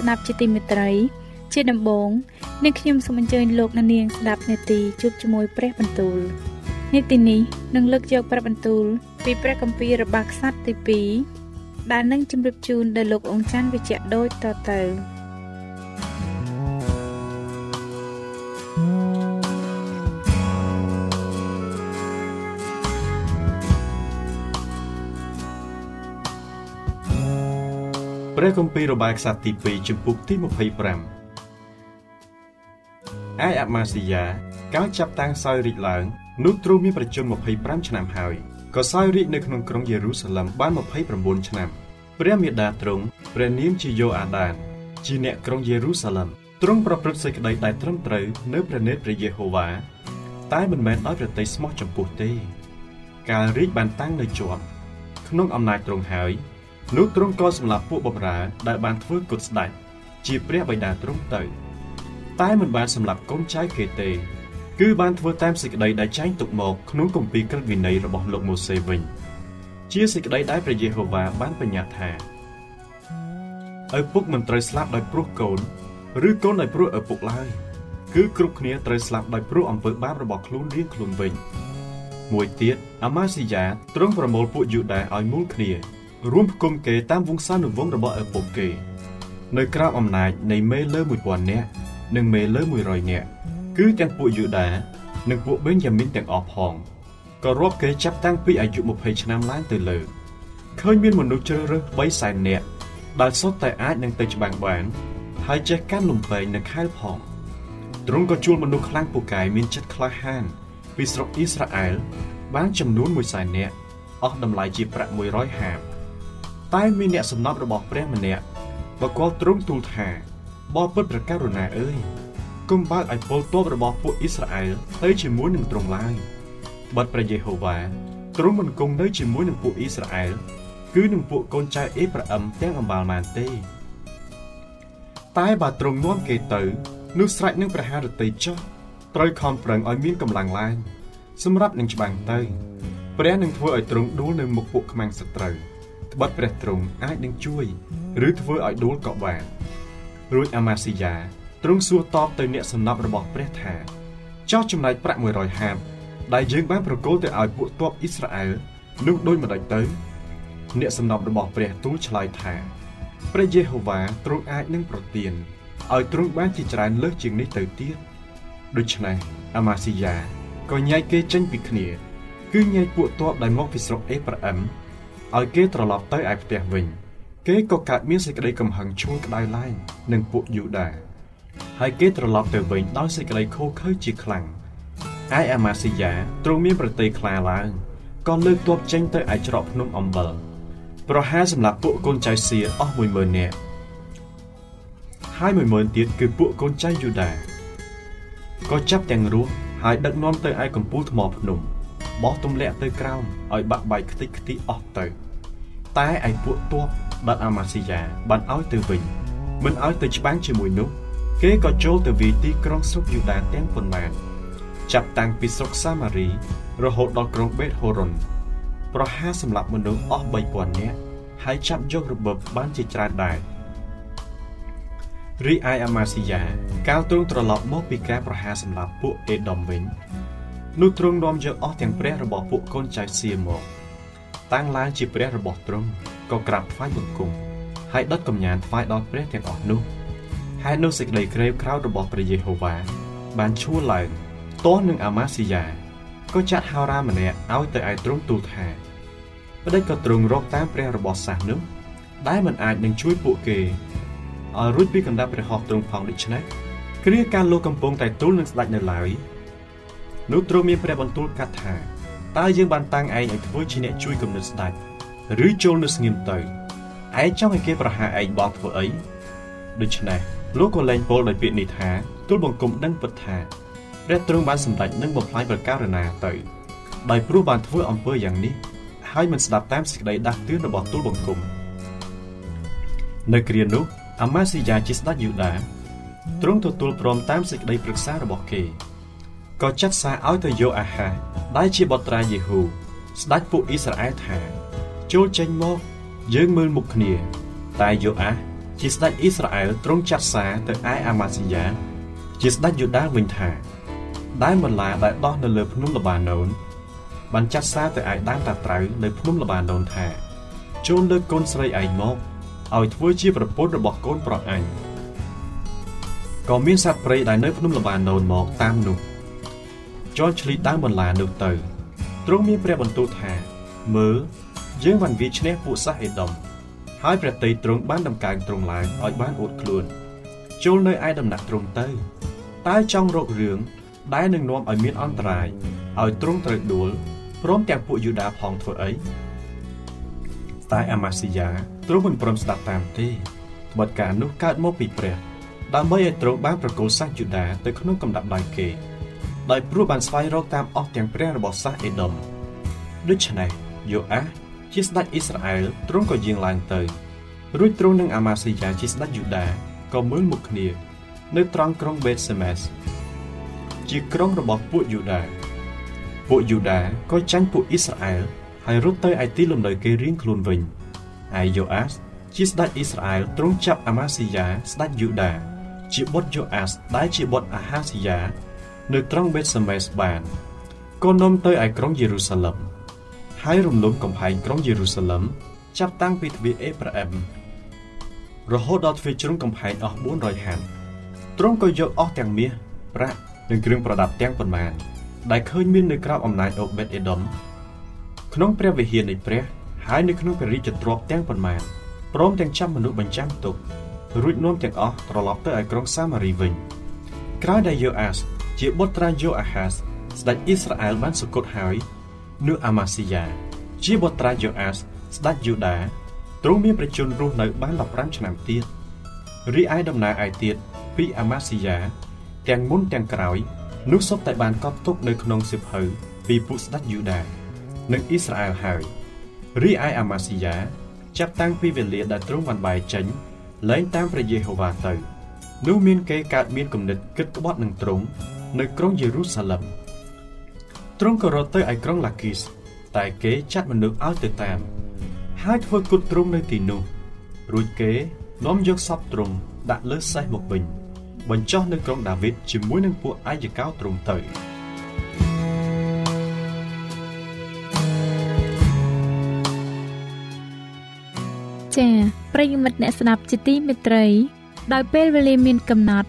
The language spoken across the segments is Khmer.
ស់លោកអ្នកស្ដាប់ជាទីមេត្រី ជាដំបូងនាងខ្ញុំសូមអញ្ជើញលោកអ្នកនាងស្ដាប់នេតិជួបជាមួយព្រះបន្ទូលនេតិនេះនឹងលើកយកព្រះបន្ទូល ពីព្រះគម្ពីររបស់ខ្សត្រទី2ដែលនឹងជម្រាបជូនដល់លោកអង្ចាន់វិជ្ជៈដូចតទៅ ព្រះគម្ពីររបាយខ្សត្រទី2ជំពូកទី25ឯអាម៉ាស៊ីយ៉ាកាលចាប់តាំងសោយរាជឡើងនោះទ្រង់មានប្រជជន25ឆ្នាំហើយក៏សោយរាជនៅក្នុងក្រុងយេរូសាឡឹមបាន29ឆ្នាំព្រះមេដាទ្រង់ព្រះនាមជាយ៉ូអាដាន ជាអ្នកក្រុងយេរូសាឡឹមទ្រង់ប្រព្រឹត្តសេចក្តីដែលត្រឹមត្រូវនៅព្រះនេត្រព្រះយេហូវ៉ាតែមិនមែនដោយប្រតិស្មោះចំពោះទេ កាលរាជបានតាំងនៅជាប់ក្នុងអំណាចទ្រង់ហើយ នោះទ្រង់ក៏សម្លាប់ពួកបម្រើដែលបានធ្វើគុតស្ដេចជាព្រះបិតាទ្រង់ទៅ តែមិនបានសម្លាប់កូនចៅគេទេ គឺបានធ្វើតាមសេចក្តីដែលចែងទុកមកក្នុងគម្ពីរក្រឹតវិន័យរបស់លោកម៉ូសេវិញ ជាសេចក្តីដែលព្រះយេហូវ៉ាបានបញ្ញត្តិថាឪពុកមិនត្រូវស្លាប់ដោយព្រោះកូន ឬកូនដោយព្រោះឪពុកឡើយគឺគ្រប់គ្នាត្រូវស្លាប់ដោយព្រោះអំពើបាបរបស់ខ្លួនរៀងខ្លួនវិញមួយទៀតអាម៉ាស៊ីយ៉ាទ្រង់ប្រមូលពួកយូដាឲ្យមូលគ្នា រួមផ្គុំគេតាមវង្សានុវង្សរបស់ឪពុកគេ នៅក្រៅអំណាចនៃមេលើ1000នាក់និងមេលើ100នាក់គឺទាំងពួកយូដា និងពួកបេនយ៉ាមីនទាំងអស់ផងក៏រាប់គេចាប់តាំងពីអាយុ20ឆ្នាំឡើងទៅលើឃើញមានមនុស្សជ្រើសរើស3សែននាក់ដែលសុទ្ធតែអាចនឹងទៅច្បាំងបានហើយចេះកាន់លំពែងនិងខែលផងទ្រង់ក៏ជួលមនុស្សខ្លាំងពូកែមានចិត្តក្លាហាន ពីស្រុកអ៊ីស្រាអែលបានចំនួន1សែននាក់អស់តម្លៃជាប្រាក់100ហាប តែមានអ្នកសំណប់របស់ព្រះម្នាក់បកលទ្រង់ទូលថាបបពុតប្រកាសរណាអើយកុំបើកឲ្យពលទ័ពរបស់ពួកអ៊ីស្រាអែលទៅជាមួយនឹងទ្រង់ឡើយបាត់ព្រះយេហូវ៉ាទ្រង់មិនគង់នៅជាមួយនឹងពួកអ៊ីស្រាអែលគឺនឹងពួកកូនចៅអេប្រាអឹមទាំងអំបាលម៉ានទេ តែបើទ្រង់នាំគេទៅនោះស្រេចនឹងប្រហាររតីចុះត្រូវខំប្រឹងឲ្យមានកម្លាំងឡើងសម្រាប់នឹងច្បាំងទៅ ព្រះនឹងធ្វើឲ្យទ្រង់ដួលនៅមុខពួកខ្មាំងសត្រូវ ត្បិតព្រះទ្រង់អាចនឹងជួយឬធ្វើឲ្យដួលក៏បានរួចអាម៉ាស៊ីយ៉ាទ្រង់សួរតបទៅអ្នកសំណប់របស់ព្រះថាចោះចំណែកប្រាក់100ហាបដែលយើងបានប្រគល់ទៅឲ្យពួកទ័ពអ៊ីស្រាអែលនោះដូចម្ដេចទៅអ្នកសំណប់របស់ព្រះទូលឆ្លើយថាព្រះយេហូវ៉ាទ្រង់អាចនឹងប្រទានឲ្យទ្រង់បានជាច្រើនលើសជាងនេះទៅទៀតដូច្នេះអាម៉ាស៊ីយ៉ាក៏ញែកគេចេញពីគ្នា គឺញែកពួកទ័ពដែលមកពីស្រុកអេប្រាអឹម ឲ្យគេត្រឡប់ទៅឯផ្ទះវិញ គេក៏កើតមានសេចក្តីកំហឹងឈួលក្តៅឡើងនឹងពួកយូដាហើយគេត្រឡប់ទៅវិញដោយសេចក្តីខូខើជាខ្លាំងឯអាម៉ាស៊ីយ៉ាទ្រង់មានប្រតិខ្លាឡើងក៏លើកទ័ពចេញទៅឯច្រកភ្នំអំបិលប្រហែលសម្រាប់ពួកកូនចៅសៀអស់10000នាក់ហើយ10000ទៀតគឺពួកកូនចៅយូដាក៏ចាប់ទាំងរស់ហើយដឹកនាំទៅឯកំពូលថ្មភ្នំ បោះទម្លាក់ទៅក្រោមឲ្យបាក់បែកខ្ទេចខ្ទីអស់ទៅ តែឯពួកទ័ពបាត់អាម៉ាស៊ីយ៉ាបានឲ្យទៅវិញមិនឲ្យទៅច្បាំងជាមួយនោះ គេក៏ចូលទៅវាយទីក្រុងស្រុកយូដាទាំងប៉ុន្មានចាប់តាំងពីស្រុកសាម៉ារី រហូតដល់ក្រុងបេតហូរុនប្រហារសម្លាប់មនុស្សអស់3000នាក់ហើយចាប់យករបបបានជាច្រើនដែររីឯអាម៉ាស៊ីយ៉ាកាលទ្រង់ត្រឡប់មកពីការប្រហារសម្លាប់ពួកអេដុំវិញ នោះទ្រង់នាំយកអស់ទាំងព្រះរបស់ពួកកូនចៅសៀមកតាំងឡើងជាព្រះរបស់ទ្រង់ក៏ក្រាបថ្វាយបង្គំហើយដុតកំញានថ្វាយដល់ព្រះទាំងអស់នោះហើយនោះសេចក្តីក្រេវក្រោធរបស់ព្រះយេហូវ៉ាបានឈួរឡើងទាស់នឹងអាម៉ាស៊ីយ៉ាក៏ចាត់ហោរាម្នាក់ឲ្យទៅឯទ្រង់ទូលថាប្តេជ្ញក៏ទ្រង់រកតាមព្រះរបស់សាសនោះដែលមិនអាចនឹងជួយពួកគេឲ្យរួចពីកណ្ដាប់ព្រះហស្ថទ្រង់ផងដូច្នេះគ្រាការលោកកំពុងតែទូលនឹងស្ដេចនៅឡើយ នោះទ្រង់មានព្រះបន្ទូលកាត់ថាតើយើងបានតាំងឯងឲ្យធ្វើជាអ្នកជួយគំនិតស្ដេចឬចូលនៅស្ងៀមទៅឯងចង់ឲ្យគេប្រហារឯងបងធ្វើអីដូច្នេះលោកក៏លែងពោលដោយពាក្យនេះថាទូលបង្គំដឹងពិតថាព្រះទ្រង់បានសម្រេចនឹងបំផ្លាញប្រការណាទៅដោយព្រោះបានធ្វើអំពើយ៉ាងនេះហើយមិនស្ដាប់តាមសេចក្តីដាស់តឿនរបស់ទូលបង្គំនៅគ្រានោះអាម៉ាស៊ីយ៉ាជាស្ដេចយូដាទ្រង់ទទួលព្រមតាមសេចក្តីប្រឹក្សារបស់គេ ក៏ចាត់សារឲ្យទៅយកអាហាដែលជាបុត្រាយេហូស្ដេចពួកអ៊ីស្រាអែលថាចូលចេញមកយើងមើលមុខគ្នា តែយូអាជាស្ដេចអ៊ីស្រាអែលទ្រង់ចាត់សារទៅឯអាម៉ាស៊ីយ៉ាជាស្ដេចយូដាវិញថាដែលបន្លាដែលដោះនៅលើភ្នំលបាណូនបានចាត់សារទៅឯដើមតាត្រូវនៅភ្នំលបាណូនថាចូលលើកកូនស្រីឯងមកឲ្យធ្វើជាប្រពន្ធរបស់កូនប្រុសអញក៏មានសត្វព្រៃដែលនៅភ្នំលបាណូនមកតាមនោះ ជន់ឆ្លីដើមបន្លានោះទៅទ្រង់មានព្រះបន្ទូលថាមើលយើងបានវាឈ្នះពួកសាសអេដុំហើយព្រះតីទ្រង់បានដំកើងទ្រង់ឡើងឲ្យបានអួតខ្លួនចូលនៅឯដំណាក់ទ្រង់ទៅតើចង់រករឿងដែលនឹងនាំឲ្យមានអន្តរាយឲ្យទ្រង់ត្រូវដួលព្រមទាំងពួកយូដាផងធ្វើអីតែអាម៉ាស៊ីយ៉ាទ្រង់មិនព្រមស្ដាប់តាមទេត្បិតការនោះកើតមកពីព្រះដើម្បីឲ្យទ្រង់បានប្រគល់សាសយូដាទៅក្នុងកំដាប់ដៃគេ ដោយព្រោះបានស្វែងរកតាមអស់ទាំងព្រះរបស់សាសអេដុំដូច្នេះយូអាជាស្ដេចអ៊ីស្រាអែលទ្រង់ក៏យាងឡើងទៅរួចទ្រង់និងអាម៉ាស៊ីយ៉ាជាស្ដេចយូដាក៏មើលមុខគ្នា នៅត្រង់ក្រុងបេតសេមេសជាក្រុងរបស់ពួកយូដាពួកយូដាក៏ចាញ់ពួកអ៊ីស្រាអែលហើយរត់ទៅឯទីលំនៅគេរៀងខ្លួនវិញឯយូអាសជាស្ដេចអ៊ីស្រាអែលទ្រង់ចាប់អាម៉ាស៊ីយ៉ាស្ដេចយូដាជាបុត្រយូអាសដែលជាបុត្រអាហាស៊ីយ៉ា នៅត្រង់បេតសេមេសបានក៏នាំទៅឯក្រុងយេរូសាឡឹមហើយរំលំកំផែងក្រុងយេរូសាឡឹមចាប់តាំងពីទ្វីបអេប្រាអឹមរហូតដល់ទ្វេជ្រុងកំផែងអស់400ហាត់ទ្រង់ក៏យកអស់ទាំងមាសប្រាក់និងគ្រឿងប្រដាប់ទាំងប៉ុន្មានដែលឃើញមាននៅក្រោមអំណាចអូបេតអេដុំក្នុងព្រះវិហារនៃព្រះហើយនៅក្នុងព្រះរាជទ្រព្យទាំងប៉ុន្មានព្រមទាំងចាំមនុស្សបញ្ចាំទុករួចនាំទាំងអស់ត្រឡប់ទៅឯក្រុងសាម៉ារីវិញក្រោយដែលយូអាស ជាបុត្រាយូអាហាសស្ដេចអ៊ីស្រាអែលបានសគត់ហើយនោះអាម៉ាស៊ីយ៉ាជាបុត្រាយូអាសស្ដេចយូដាទ្រង់មានប្រជជនរស់នៅបាន15ឆ្នាំទៀតរីឯដំណើរឯទៀតពីអាម៉ាស៊ីយ៉ាទាំងមុនទាំងក្រោយនោះសុទ្ធតែបានកត់ទុកនៅក្នុងសិភៅពីពួកស្ដេចយូដានិងអ៊ីស្រាអែលហើយរីឯអាម៉ាស៊ីយ៉ាចាប់តាំងពីវេលាដែលទ្រង់បានបែកចេញលែងតាមព្រះយេហូវ៉ាទៅនោះមានគេកើតមានគំនិតគិតក្បត់នឹងទ្រង់ នៅក្រុងយេរូសាឡឹមទ្រង់ក៏រត់ទៅឯក្រុងឡាគីសតែគេចាត់មនុស្សឲ្យទៅតាម ហើយធ្វើគុតទ្រង់នៅទីនោះរួចគេនាំយកសពទ្រង់ដាក់លើសេះមកវិញបញ្ចុះនៅក្រុងដាវីតជាមួយនឹងពួកអាយកោទ្រង់ទៅចា៎ប្រិយមិត្តអ្នកស្ដាប់ជាទីមេត្រី ដោយពេលវេលាមានកំណត់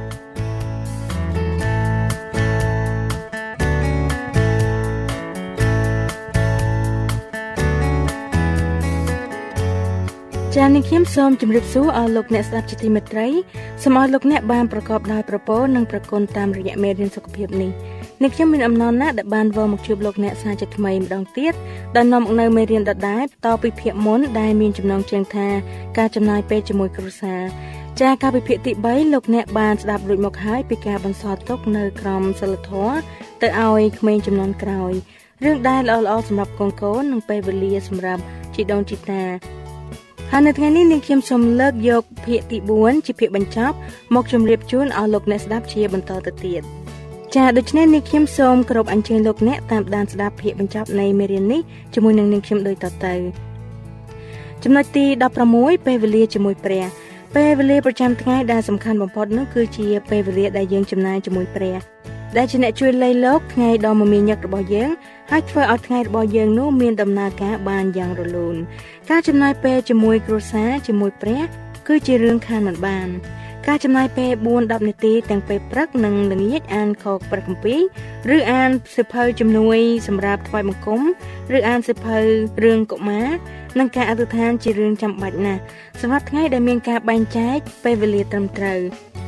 ចា៎នាងខ្ញុំសូមជម្រាបសួរអស់លោកអ្នកស្ដាប់ជាទីមេត្រីសូមអស់លោកអ្នកបានប្រកបដោយប្រពោនិងប្រគុណតាមរយៈមេរៀនសុខភាពនេះនាងខ្ញុំមានអំណរណាស់ដែលបានវិលមកជួបលោកអ្នកសាជាថ្មីម្ដងទៀតដែលនាំមកនៅមេរៀនដដែលតពីភាគមុនដែលមានចំណងជើងថាការចំណាយពេលជាមួយគ្រួសារចាការពិភាក្សាទី3លោកអ្នកបានស្ដាប់រួចមកហើយពីការបន្សល់ទុកនៅក្រមសិលធម៌ទៅឲ្យក្មេងចំនួនក្រោយរឿងដែលល្អៗសម្រាប់កូនកូននិងពេលវេលាសម្រាប់ជីដូនជីតា ហើយនៅថ្ងៃនេះនាងខ្ញុំសូមលើកយកភាគទី4ជាភាគបញ្ចប់មកជម្រាបជូនឲ្យលោកអ្នកស្ដាប់ជាបន្តទៅទៀតចាដូច្នេះនាងខ្ញុំសូមគោរពអញ្ជើញលោកអ្នកតាមដានស្ដាប់ភាគបញ្ចប់នៃមេរៀននេះជាមួយនឹងនាងខ្ញុំដូចតទៅចំណុចទី16ពេលវេលាជាមួយព្រះពេលវេលាប្រចាំថ្ងៃដែលសំខាន់បំផុតនោះគឺជាពេលវេលាដែលយើងចំណាយជាមួយព្រះដែលជាអ្នកជួយលៃលោកថ្ងៃដ៏មមាញឹករបស់យើង ហើយធ្វើឲ្យថ្ងៃរបស់យើងនោះមានដំណើរការបានយ៉ាងរលូនការចំណាយពេលជាមួយគ្រួសារជាមួយព្រះ គឺជារឿងខានមិនបានការចំណាយពេល4-10នាទីទាំងពេលព្រឹកនិងល្ងាចអានខព្រះគម្ពីរឬអានសិភៅជំនួយសម្រាប់ថ្វាយបង្គំឬអានសិភៅរឿងកុមារនិងការអធិដ្ឋានជារឿងចាំបាច់ណាស់សម្រាប់ថ្ងៃដែលមានការបែងចែកពេលវេលាត្រឹមត្រូវ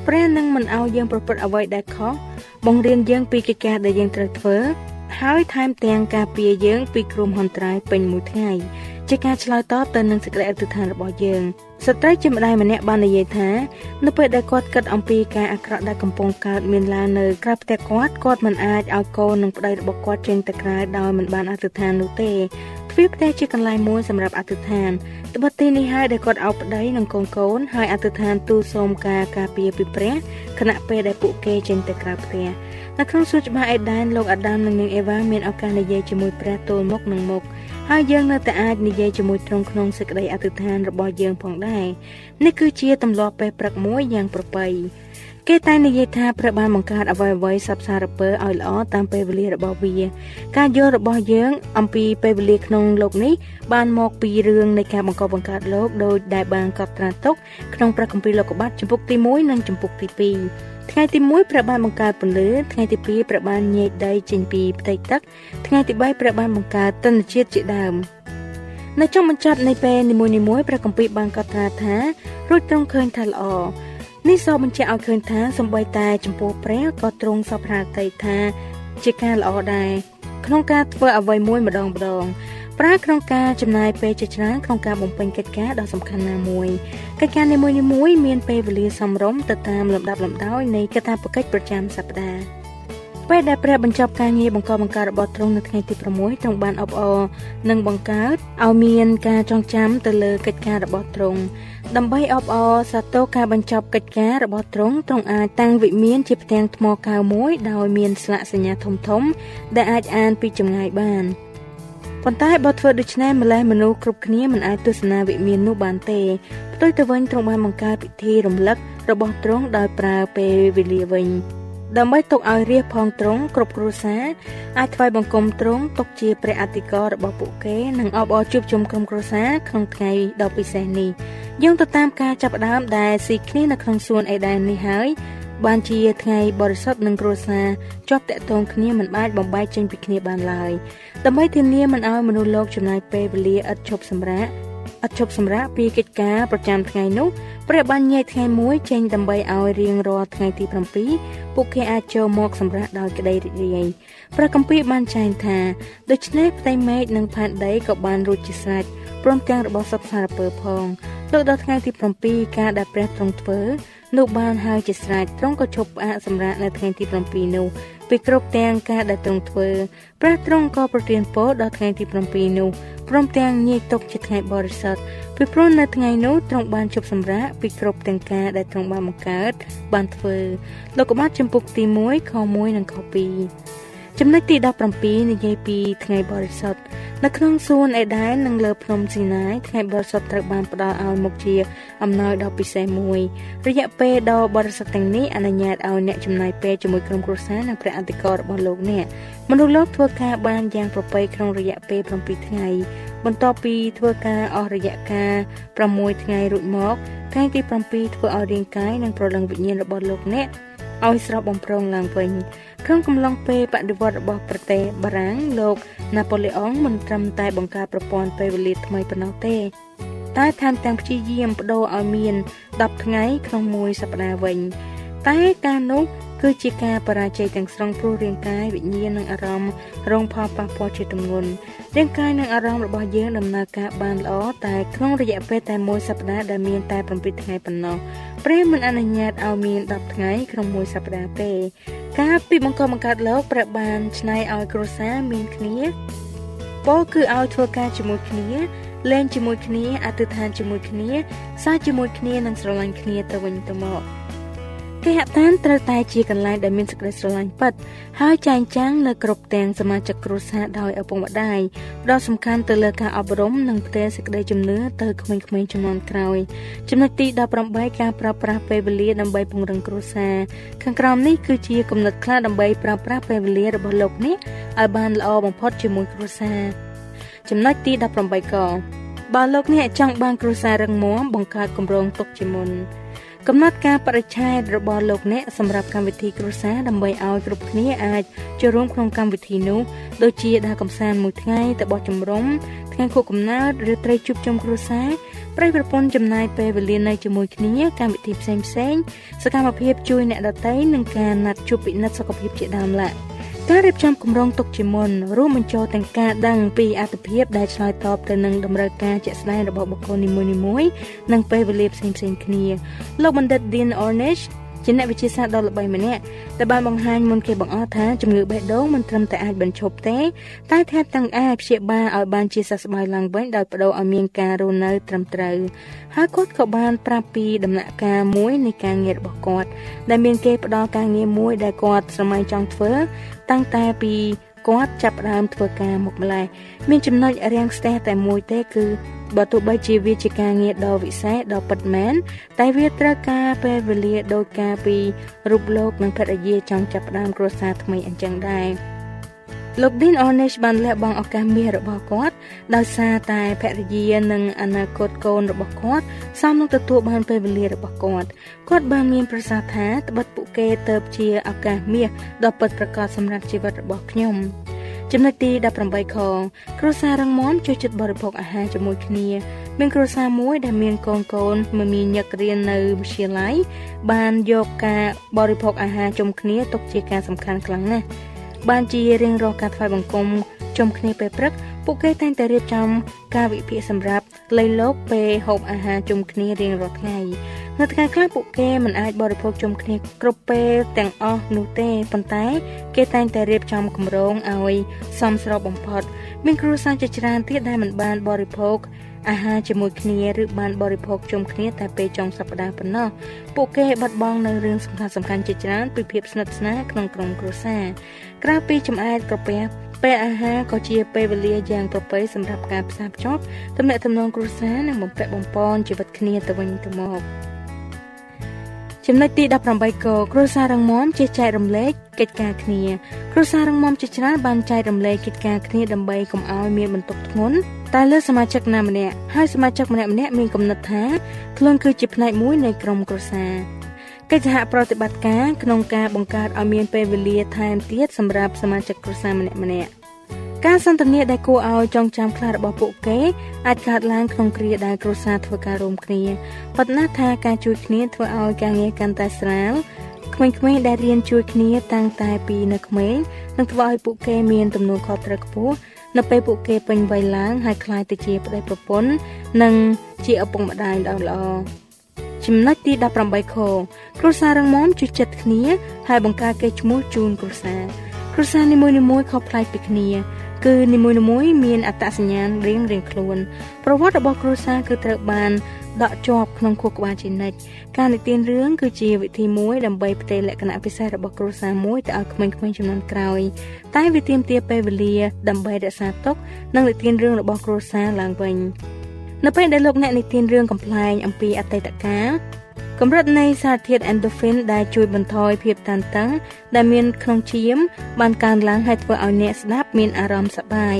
ព្រះនឹងមិនអោយយើងប្រព្រឹត្តអ្វីដែលខុសបង្រៀនយើងពីកិច្ចការដែលយើងត្រូវធ្វើ ហើយថែមទាំងការពារយើងពីគ្រោះមហន្តរាយពេញមួយថ្ងៃជាការឆ្លើយតបទៅនឹងសេចក្តីអធិដ្ឋានរបស់យើងស្ត្រីជាម្ដាយម្នាក់បាននិយាយថានៅពេលដែលគាត់គិតអំពីការអាក្រក់ដែលកំពុងកើតមានឡើងនៅក្រៅផ្ទះគាត់គាត់មិនអាចឲ្យកូននិងប្តីរបស់គាត់ចេញទៅក្រៅដោយមិនបានអធិដ្ឋាននោះទេទ្វារផ្ទះជាកន្លែងមួយសម្រាប់អធិដ្ឋានត្បិតទីនេះហើយដែលគាត់អោបប្តីនិងកូនកូនហើយអធិដ្ឋានទូលសូមការការពារពីព្រះខណៈពេលដែលពួកគេចេញទៅក្រៅផ្ទះ នៅក្នុងសួនច្បារអេដែនលោកអាដាមនិងនាងអេវ៉ាមានឱកាសនិយាយជាមួយព្រះទល់មុខនឹងមុខហើយយើងនៅតែអាចនិយាយជាមួយទ្រង់ក្នុងសេចក្តីអធិដ្ឋានរបស់យើងផងដែរនេះគឺជាទម្លាប់ពេលព្រឹកមួយយ៉ាងប្រពៃគេតែនិយាយថាព្រះបានបង្កើតអ្វីៗសពសារពើឲ្យល្អតាមពេលវេលារបស់វា ការយល់របស់យើង អំពីពេលវេលាក្នុងលោកនេះបានមកពីរឿងនៃការបង្កបង្កើតលោកដោយដែលបានកត់ត្រាទុកក្នុងព្រះគម្ពីរលោកុបាតចំពុកទី1និងចំពុកទី2 ថ្ងៃទី1ព្រះបានបង្កើតពន្លឺថ្ងៃទី2ព្រះបានញែកដីចេញពីផ្ទៃទឹក ថ្ងៃទី3ព្រះបានបង្កើតទិន្នជាតិជាដើមនៅចុងបញ្ចប់នៃពេលនីមួយៗព្រះគម្ពីរបានកត់ត្រាថារួចទ្រង់ឃើញថាល្អនេះសបញ្ជាក់ឲ្យឃើញថាសំបីតែចំពោះព្រះក៏ទ្រង់សពហាតីថា ជាការល្អដែរក្នុងការធ្វើអ្វីមួយម្ដងម្ដង ប្រើក្នុងការចំណាយពេលជាច្រើនក្នុងការបំពេញកិច្ចការដ៏សំខាន់ណាមួយកិច្ចការនីមួយៗមានពេលវេលាសមរម្យទៅតាមលំដាប់លំដោយនៃកាតព្វកិច្ចប្រចាំសប្តាហ៍ពេលដែលព្រះបញ្ចប់ការងារបង្កបង្កើតរបស់ទ្រង់នៅថ្ងៃទី6ទ្រង់បានអបអរនិងបង្កើតឲ្យមានការចងចាំទៅលើកិច្ចការរបស់ទ្រង់ដើម្បីអបអរសាទរការបញ្ចប់កិច្ចការរបស់ទ្រង់ទ្រង់អាចតាំងវិមានជាផ្ទាំងថ្មកៅមួយដោយមានស្លាកសញ្ញាធំធំដែលអាចអានពីចម្ងាយបាន ប៉ុន្តែបើធ្វើដូច្នេះម្លេះមនុស្សគ្រប់គ្នាមិនអាចទស្សនាវិមាននោះបានទេផ្ទុយទៅវិញទ្រង់បានបង្កើតពិធីរំលឹករបស់ទ្រង់ដោយប្រើពេលវេលាវិញដើម្បីទុកឲ្យរាជផងទ្រង់គ្រប់គ្រួសារអាចថ្វាយបង្គំទ្រង់ទុកជាព្រះអធិការរបស់ពួកគេនិងអបអរជួបជុំក្រុមគ្រួសារក្នុងថ្ងៃដ៏ពិសេសនេះយោងទៅតាមការចាប់ផ្ដើមដែលស៊ីគ្នានៅក្នុងសួនអេដែននេះហើយ បានជាថ្ងៃបរិសុទ្ធនិងគ្រួសារជាប់តាក់ទងគ្នាមិនអាចបំបែកចេញពីគ្នាបានឡើយដើម្បីធានាមិនឲ្យមនុស្សលោកចំណាយពេលវេលាឥតឈប់សម្រាកឥតឈប់សម្រាកពីកិច្ចការប្រចាំថ្ងៃនោះព្រះបានញែកថ្ងៃមួយចេញដើម្បីឲ្យរៀងរាល់ថ្ងៃទី7ពួកគេអាចចូលមកសម្រាប់ដោយក្តីរីករាយព្រះគម្ពីរបានចែងថាដូច្នេះផ្ទៃមេឃនិងផែនដីក៏បានរួចជាស្រេចព្រមទាំងរបស់សត្វសារពើផងលោកដល់ថ្ងៃទី7ការដែលព្រះទ្រង់ធ្វើ នោះបានហើយជាស្រេចទ្រង់ក៏ឈប់ផ្អាកសម្រាប់នៅថ្ងៃទី7នោះពីគ្រប់ទាំងការដែលទ្រង់ធ្វើព្រះទ្រង់ក៏ប្រទានពរដល់ថ្ងៃទី7នោះព្រមទាំងញែកទុកជាថ្ងៃបរិសុទ្ធពីព្រោះនៅថ្ងៃនោះទ្រង់បានជប់សម្រាកពីគ្រប់ទាំងការដែលទ្រង់បានបង្កើតបានធ្វើលោកក៏បានចំពុកទី1ខ1និងខ2 ចំណុចទី17និយាយពីថ្ងៃបរិសុទ្ធនៅក្នុងសួនអេដែននិងលើភ្នំស៊ីណាយថ្ងៃបរិសុទ្ធត្រូវបានផ្ដល់ឲ្យមកជាអំណោយដ៏ពិសេសមួយរយៈពេលដ៏បរិសុទ្ធទាំងនេះអនុញ្ញាតឲ្យអ្នកចំណាយពេលជាមួយក្រុមគ្រួសារនិងព្រះអធិការរបស់លោកអ្នកមនុស្សលោកធ្វើការបានយ៉ាងប្រពៃក្នុងរយៈពេល7ថ្ងៃបន្ទាប់ពីធ្វើការអស់រយៈកាល6ថ្ងៃរួចមកថ្ងៃទី7ធ្វើឲ្យរាងកាយនិងប្រលឹងវិញ្ញាណរបស់លោកអ្នកឲ្យស្រស់បំព្រងឡើងវិញ ក្នុងកំឡុងពេលបដិវត្តរបស់ប្រទេសបារាំងលោកណាប៉ូឡេអុងមិនត្រឹមតែបង្កើតប្រព័ន្ធពេលវេលាថ្មីប៉ុណ្ណោះទេ តែថែមទាំងព្យាយាមបដូរឲ្យមាន10ថ្ងៃក្នុងមួយសប្តាហ៍វិញ តែការនោះគឺជាការបរាជ័យទាំងស្រុងព្រោះរាងកាយវិញ្ញាណនិងអារម្មណ៍រងផលប៉ះពាល់ជាទម្ងន់រាងកាយនិងអារម្មណ៍របស់យើងដំណើរការបានល្អតែក្នុងរយៈពេលតែមួយសប្តាហ៍ដែលមានតែ7ថ្ងៃប៉ុណ្ណោះព្រះមិនអនុញ្ញាតឲ្យមាន10ថ្ងៃក្នុងមួយសប្តាហ៍ទេការពីបង្កបង្កើតលោកព្រះបានឆ្នៃឲ្យគ្រួសារមានគ្នាពោលគឺឲ្យធ្វើការជាមួយគ្នាលេងជាមួយគ្នាអធិដ្ឋានជាមួយគ្នាសើចជាមួយគ្នានិងស្រឡាញ់គ្នាទៅវិញទៅមក គេហដ្ឋានត្រូវតែជាកន្លែងដែលមានសេចក្តីស្រឡាញ់ពិតហើយចែងចាំងនៅគ្រប់ទាំងសមាជិកគ្រួសារដោយឪពុកម្ដាយផ្ដោតសំខាន់ទៅលើការអប់រំនិងផ្ទេរសេចក្តីជំនឿទៅក្មេងៗជំនាន់ក្រោយចំណុចទី18ការប្រើប្រាស់ពេលវេលាដើម្បីពង្រឹងគ្រួសារខាងក្រោមនេះគឺជាគំនិតខ្លះដើម្បីប្រើប្រាស់ពេលវេលារបស់លោកនេះឲ្យបានល្អបំផុតជាមួយគ្រួសារចំណុចទី18កបើលោកអ្នកចង់បានគ្រួសាររឹងមាំបង្កើតគម្រោងទុកជាមុន កំណត់ការបរិច្ឆេទរបស់លោកអ្នកសម្រាប់កម្មវិធីគ្រួសារដើម្បីឲ្យគ្រប់គ្នាអាចចូលរួមក្នុងកម្មវិធីនោះដូចជាដើរកម្សាន្តមួយថ្ងៃទៅបោះជំរំថ្ងៃខួបកំណើតឬត្រីជួបជុំគ្រួសារប្រិយប្រពន្ធចំណាយពេលវេលានៅជាមួយគ្នាកម្មវិធីផ្សេងផ្សេងសកម្មភាពជួយអ្នកដទៃនិងការណាត់ជួបពិនិត្យសុខភាពជាដើមឡើយ ការរៀបចំគម្រោងទុកជាមុនរួមបញ្ចូលទាំងការដឹងពីអត្ថភាពដែលឆ្លើយតបទៅនឹងតម្រូវការជាក់ស្ដែងរបស់បុគ្គលនីមួយៗនិងពេលវេលាផ្សេងៗគ្នាលោកបណ្ឌិត Dean Ornish ជាអ្នកវិទ្យាសាស្ត្រដ៏ល្បីម្នាក់ដែលបានបង្ហាញមុនគេបង្អស់ថាជំងឺបេះដូងមិនត្រឹមតែអាចបញ្ឈប់ទេតែថែមទាំងអាចព្យាបាលឲ្យបានជាសះស្បើយឡើងវិញដោយបដូរឲ្យមានការរស់នៅត្រឹមត្រូវហើយគាត់ក៏បានប្រាប់ពីដំណាក់កាលមួយនៃការងាររបស់គាត់ដែលមានគេផ្ដល់ការងារមួយដែលគាត់ស្រមៃចង់ធ្វើ តាំងតែពីគាត់ចាប់ផ្ដើមធ្វើការមកម្លេះមានចំណុចរាំងស្ទះតែមួយទេគឺ បើទោះបីជាវាជាការងារដ៏វិសេសដ៏ពិតមែនតែវាត្រូវការពេលវេលាដោយការពីរូបលោកនិងភរិយាចង់ចាប់ផ្ដើមគ្រួសារថ្មីអញ្ចឹងដែរលោក Dean Ornish បានលះបង់ឱកាសមាសរបស់គាត់ដោយសារតែភរិយានិងអនាគតកូនរបស់គាត់សមនឹងទទួលបានពេលវេលារបស់គាត់គាត់បានមានប្រសាសន៍ថាត្បិតពួកគេទៅជាឱកាសមាសដ៏ពិតប្រាកដសម្រាប់ជីវិតរបស់ខ្ញុំ ចំណុចទី18ខគ្រួសាររឹងមាំជួយចិត្តបរិភោគអាហារជាមួយគ្នាមានគ្រួសារមួយដែលមានកូនកូនមមាញឹករៀននៅវិទ្យាល័យបានយកការបរិភោគអាហារជុំគ្នាទុកជាការសំខាន់ខ្លាំងណាស់បានជារៀងរាល់ការថ្វាយបង្គំជុំគ្នាពេលព្រឹកពួកគេតែងតែរៀបចំការវិភាគសម្រាប់លៃលោកពេលហូបអាហារជុំគ្នារៀងរាល់ថ្ងៃ នៅថ្ងៃខ្លះពួកគេមិនអាចបរិភោគជុំគ្នាគ្រប់ពេលទាំងអស់នោះទេប៉ុន្តែ គេតែងតែរៀបចំគម្រោងឲ្យសមស្របបំផុត មានគ្រួសារជាច្រើនទៀតដែលមិនបានបរិភោគអាហារជាមួយគ្នាឬបានបរិភោគជុំគ្នាតែពេលចុងសប្តាហ៍ប៉ុណ្ណោះពួកគេបាត់បង់នៅរឿងសំខាន់សំខាន់ជាច្រើនពីភាពស្និទ្ធស្នាលក្នុងក្រុមគ្រួសារក្រៅពីចំអែតក្រពះពេលអាហារក៏ជាពេលវេលាយ៉ាងប្រពៃសម្រាប់ការផ្សារភ្ជាប់ទំនាក់ទំនងគ្រួសារនិងបំពាក់បំពន់ជីវិតគ្នាទៅវិញទៅមក ចំណុចទី18កគ្រួសាររងមមជាចែករំលែកកិច្ចការគ្នាគ្រួសាររងមមជាច្រើនបានចែករំលែកកិច្ចការគ្នាដើម្បីកុំឲ្យមានបន្ទុកធ្ងន់តែលើសមាជិកណាម្នាក់ហើយសមាជិកម្នាក់ម្នាក់មានគំនិតថាខ្លួនគឺជាផ្នែកមួយនៃក្រុមគ្រួសារកិច្ចសហប្រតិបត្តិការក្នុងការបង្កើតឲ្យមានពេលវេលាថែមទៀតសម្រាប់សមាជិកគ្រួសារម្នាក់ម្នាក់ ការសន្ទនាដែលគួរឲ្យចងចាំខ្លះរបស់ពួកគេអាចកើតឡើងក្នុងគ្រាដែលគ្រួសារធ្វើការរួមគ្នាប៉ុន្តែថាការជួយគ្នាធ្វើឲ្យការងារកាន់តែស្រាលក្មេងៗដែលរៀនជួយគ្នាតាំងតែពីនៅក្មេងនឹងធ្វើឲ្យពួកគេមានទំនួលខុសត្រូវខ្ពស់នៅពេលពួកគេពេញវ័យឡើងហើយក្លាយទៅជាប្តីប្រពន្ធនិងជាឪពុកម្ដាយដ៏ល្អចំណុចទី18ខគ្រួសាររឹងមាំជួយចិត្តគ្នាហើយបង្កើតកេរ្តិ៍ឈ្មោះជូនគ្រួសារគ្រួសារនីមួយៗខុសប្លែកពីគ្នា គឺនីមួយៗមានអត្តសញ្ញាណរៀងៗខ្លួន ប្រវត្តិរបស់គ្រួសារគឺត្រូវបានដកជាប់ក្នុងខួរក្បាលជានិច្ចការនិទានរឿងគឺជាវិធីមួយដើម្បីផ្ទេរលក្ខណៈពិសេសរបស់គ្រួសារមួយទៅឲ្យក្មេងៗជំនាន់ក្រោយ តែវាទាមទារពេលវេលាដើម្បីរក្សាទុកនិងនិទានរឿងរបស់គ្រួសារឡើងវិញនៅពេលដែលលោកអ្នកនិទានរឿងកំ pl ែងអំពីអតីតកាល កម្រិតនៃសារធាតុ endorphin ដែលជួយបន្ថយភាពតានតឹង ដែលមានក្នុងឈាម បានកើនឡើងហើយធ្វើឲ្យអ្នកស្ដាប់មានអារម្មណ៍សប្បាយ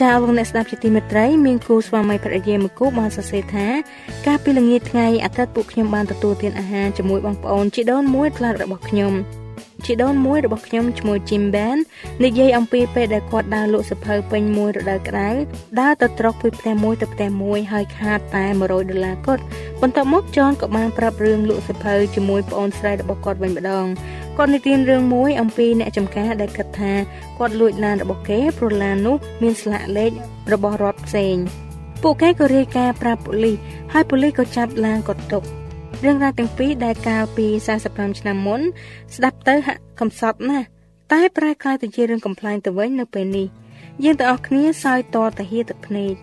ចាលោកអ្នកស្ដាប់ជាទីមេត្រីមានគូស្វាមីភរិយាមួយគូបានសរសេរថាកាលពីល្ងាចថ្ងៃអាទិត្យពួកខ្ញុំបានទទួលទានអាហារជាមួយបងប្អូនជីដូនមួយផ្លាត់របស់ខ្ញុំ ជីដូនមួយរបស់ខ្ញុំឈ្មោះ Jim Ben និយាយអំពីពេលដែលគាត់ដើរលក់សភៅពេញមួយរដូវក្តៅដើរទៅត្រកពីផ្ទះមួយទៅផ្ទះមួយហើយខាតតែ100ដុល្លារគាត់បន្ទាប់មកចនក៏បានប្រាប់រឿងលក់សភៅជាមួយប្អូនស្រីរបស់គាត់វិញម្ដងគាត់និទានរឿងមួយអំពីអ្នកចំការដែលគិតថាគាត់លួចឡានរបស់គេព្រោះឡាននោះមានស្លាកលេខរបស់រដ្ឋផ្សេងពួកគេក៏រាយការណ៍ប្រាប់ប៉ូលីសហើយប៉ូលីសក៏ចាប់ឡានគាត់ទុក រឿងរ៉ាវទាំងពីរដែលកាលពី45ឆ្នាំមុន ស្ដាប់ទៅហាក់កំសត់ណាស់តែប្រែក្លាយទៅជារឿងកំ pl ែងទៅវិញនៅពេលនេះយើងទាំងអស់គ្នាសើចតតាហៀទឹកភ្នែក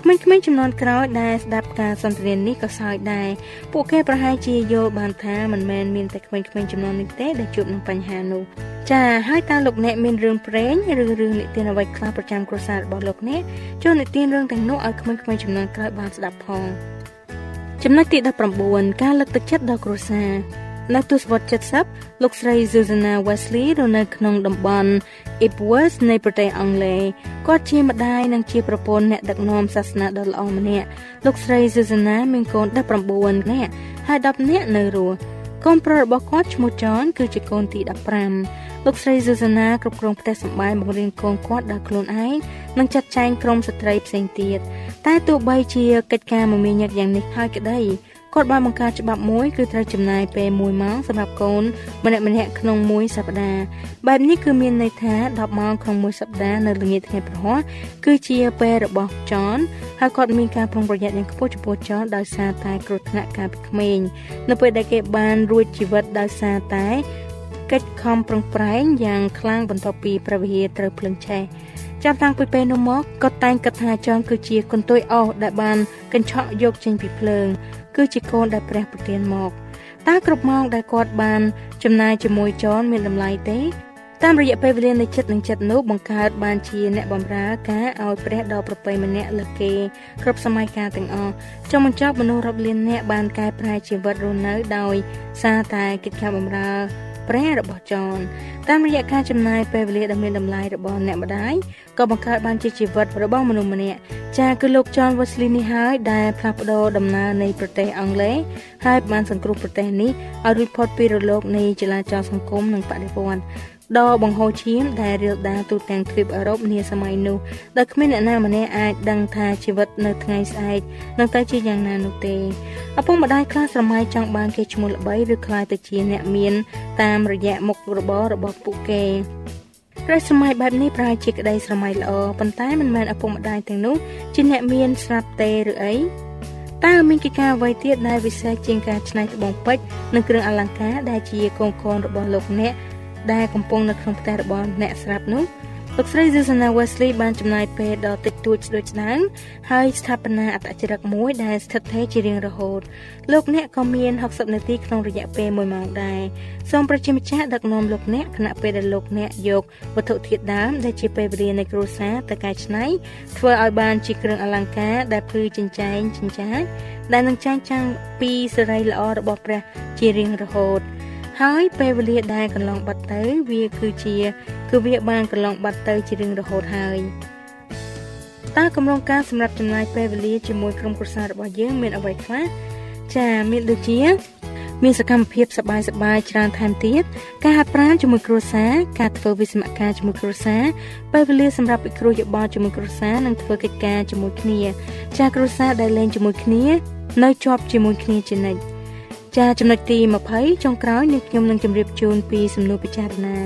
ក្មេងៗចំនួនក្រោយដែលស្ដាប់ការសន្ទនានេះក៏សើចដែរពួកគេប្រហែលជាយល់បានថាមិនមែនមានតែក្មេងៗចំនួននេះទេដែលជួបនឹងបញ្ហានោះចាហើយតើលោកអ្នកមានរឿងព្រេងឬរឿងនិទានអ្វីខ្លះប្រចាំគ្រួសាររបស់លោកអ្នកចូលនិទានរឿងទាំងនោះឲ្យក្មេងៗចំនួនក្រោយបានស្ដាប់ផង ចំណុចទី19ការលើកទឹកចិត្តដល់គ្រួសារនៅទសវត្ស70លោកស្រី Susanna Wesley រស់នៅក្នុងតំបន់ Ipswich នៃប្រទេសអង់គ្លេសគាត់ជាម្ដាយនិងជាប្រពន្ធអ្នកដឹកនាំសាសនាដ៏ល្អម្នាក់លោកស្រី Susanna មានកូន19នាក់ហើយ10នាក់នៅរស់ កូនប្រុសរបស់គាត់ឈ្មោះ John គឺជាកូនទី15លោកស្រី Susanna គ្រប់គ្រងផ្ទះសម្បែងបង្រៀនកូនគាត់ដល់ខ្លួនឯងនិងចាត់ចែងក្រុមស្ត្រីផ្សេងទៀតតែទោះបីជាកិច្ចការមមាញឹកយ៉ាងនេះហើយក្តី គាត់បានបង្កើតច្បាប់មួយគឺត្រូវចំណាយពេល1ម៉ោងសម្រាប់កូនម្នាក់ម្នាក់ក្នុងមួយសប្តាហ៍បែបនេះគឺមានន័យថា10ម៉ោងក្នុងមួយសប្តាហ៍នៅល្ងាចថ្ងៃព្រហស្បតិ៍គឺជាពេលរបស់ចនហើយគាត់មានការប្រុងប្រយ័ត្នយ៉ាងខ្ពស់ចំពោះចនដោយសារតែគ្រោះថ្នាក់កាលពីក្មេងនៅពេលដែលគេបានរួចជីវិតដោយសារតែកិច្ចខំប្រឹងប្រែងយ៉ាងខ្លាំងបន្ទាប់ពីព្រះវិហារត្រូវភ្លឹងឆេះចាប់តាំងពីពេលនោះមកគាត់តែងគិតថាចនគឺជាកន្ទុយអស់ដែលបានកញ្ឆក់យកចេញពីភ្លើង គឺជាកូនដែលព្រះប្រទានមកតើគ្រប់ម៉ោងដែលគាត់បានចំណាយជាមួយចនមានតម្លៃទេតាមរយៈពេលវេលានៃចិត្តនិងចិត្តនោះបង្កើតបានជាអ្នកបម្រើការឲ្យព្រះដល់ប្រពៃម្នាក់លើគេគ្រប់សម័យកាលទាំងអស់ចុងបញ្ចប់មនុស្សរាប់លានអ្នកបានកែប្រែជីវិតរស់នៅដោយសារតែកិច្ចការបម្រើព្រះរបស់ចនតាមរយៈការចំណាយពេលវេលាដ៏មានតម្លៃរបស់អ្នកម្ដាយក៏បង្កើតបានជាជីវិតរបស់មនុស្សម្នាក់ ចាគឺលោកចនវ៉ាស្លីនេះហើយដែលផ្លាស់ប្ដូរដំណើរនៃប្រទេសអង់គ្លេសហើយបានសង្គ្រោះប្រទេសនេះឲ្យរួចផុតពីរលកនៃចលាចលសង្គមនិងបដិវត្តន៍ដ៏បង្ហូរឈាមដែលរាលដាលទូទាំងទ្វីបអឺរ៉ុបនាសម័យនោះដោយគ្មានអ្នកណាម្នាក់អាចដឹងថាជីវិតនៅថ្ងៃស្អែកនឹងទៅជាយ៉ាងណានោះទេឪពុកម្ដាយខ្លះស្រមៃចង់បានគេឈ្មោះល្បីឬក្លាយទៅជាអ្នកមានតាមរយៈមុខរបររបស់ពួកគេក្រោយសម័យបែបនេះប្រហែលជាក្តីស្រមៃល្អប៉ុន្តែមិនមែនឪពុកម្ដាយទាំងនោះជាអ្នកមានស្រាប់ទេឬអីតើមានកិច្ចការអ្វីទៀតដែលវិសេសជាងការច្នៃត្បូងពេជ្រនិងគ្រឿងអលង្ការដែលជាកូនកូនរបស់លោកអ្នកដែលកំពុងនៅក្នុងផ្ទះរបស់អ្នកស្រាប់នោះ លោកស្រី Susanna Wesley បានចំណាយពេលដ៏តិចតួចស្ដួចស្ដាងហើយស្ថាបនាអត្តចរិតមួយដែលស្ថិតស្ថេរជារៀងរហូតលោកអ្នកក៏មាន60នាទីក្នុងរយៈពេល1ម៉ោងដែរសូមប្រជាម្ចាស់ដឹកនាំលោកអ្នកខណៈពេលដែលលោកអ្នកយកវត្ថុធាតុដើមដែលជាពេលវេលានៃគ្រួសារទៅកែច្នៃធ្វើឲ្យបានជាគ្រឿងអលង្ការដែលភ្លឺចិញ្ចែងចិញ្ចាចដែលនឹងចាញ់ចាំងពីសេរីល្អរបស់ព្រះជារៀងរហូត។ ហើយពេលវេលាដែលកន្លងបាត់ទៅ វាគឺជា គឺវាបានកន្លងបាត់ទៅជារៀងរហូតហើយតើកម្រងការសម្រាប់ចំណាយពេលវេលាជាមួយក្រុមគ្រួសាររបស់យើងមានអ្វីខ្លះចាមានដូចជា មានសកម្មភាពសប្បាយសប្បាយច្រើនថែមទៀតការហាត់ប្រាណជាមួយគ្រួសារការធ្វើវិស្សមការជាមួយគ្រួសារពេលវេលាសម្រាប់ពិគ្រោះយោបល់ជាមួយគ្រួសារនិងធ្វើកិច្ចការជាមួយគ្នា ចាគ្រួសារដែលលេងជាមួយគ្នា នៅជាប់ជាមួយគ្នាជានិច្ច ចាចំណុចទី20ចុងក្រោយនេះខ្ញុំនឹងជម្រាបជូនពីសំណួរពិចារណា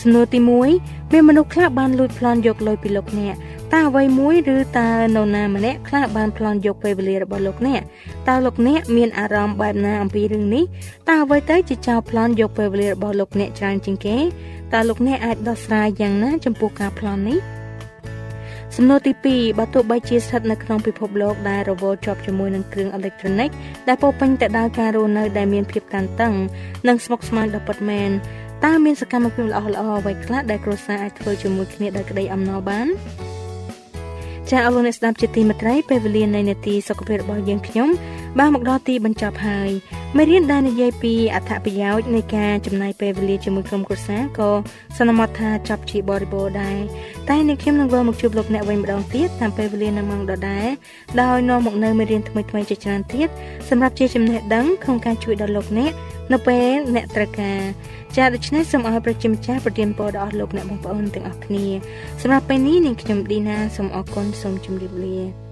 សំណួរទី1មានមនុស្សខ្លះបានលួចប្លន់យកលុយពីលោកអ្នកតើអ្វីមួយឬតើនរណាម្នាក់ខ្លះបានប្លន់យកពេលវេលារបស់លោកអ្នកតើលោកអ្នកមានអារម្មណ៍បែបណាអំពីរឿងនេះតើអ្វីទៅជាចោលប្លន់យកពេលវេលារបស់លោកអ្នកច្រើនជាងគេតើលោកអ្នកអាចដោះស្រាយយ៉ាងណាចំពោះការប្លន់នេះ សំណួរទី2បើទោះបីជាស្ថិតនៅក្នុងពិភពលោកដែលរវល់ជាប់ជាមួយនឹងគ្រឿងអេឡិចត្រូនិកដែលពោពេញទៅដោយការរស់នៅដែលមានភាពតានតឹងនិងស្មុគស្មាញដ៏ពិតមែនតើមានសកម្មភាពល្អៗអ្វីខ្លះដែលគ្រួសារអាចធ្វើជាមួយគ្នាដោយក្តីអំណរបានចាអរលោកអ្នកស្ដាប់ជាទីមេត្រីពេលវេលានៃនាទីសុខភាពរបស់យើងខ្ញុំ បានមកដល់ទីបញ្ចប់ហើយមេរៀនដែលនិយាយពីអត្ថប្រយោជន៍នៃការចំណាយពេលវេលាជាមួយក្រុមគ្រួសារក៏សន្មតថាចប់ជាបរិបូរណ៍ដែរតែអ្នកខ្ញុំនឹងវិលមកជួបលោកអ្នកវិញម្ដងទៀតតាមពេលវេលានៅម៉ោងដដែលដោយនាំមកនៅមេរៀនថ្មីៗជាច្រើនទៀតសម្រាប់ជាចំណេះដឹងក្នុងការជួយដល់លោកអ្នកនៅពេលអ្នកត្រូវការចាដូច្នេះសូមឲ្យប្រជាម្ចាស់ប្រទានពរដល់អស់លោកអ្នកបងប្អូនទាំងអស់គ្នាសម្រាប់ពេលនេះនាងខ្ញុំឌីណាសូមអរគុណសូមជម្រាបលា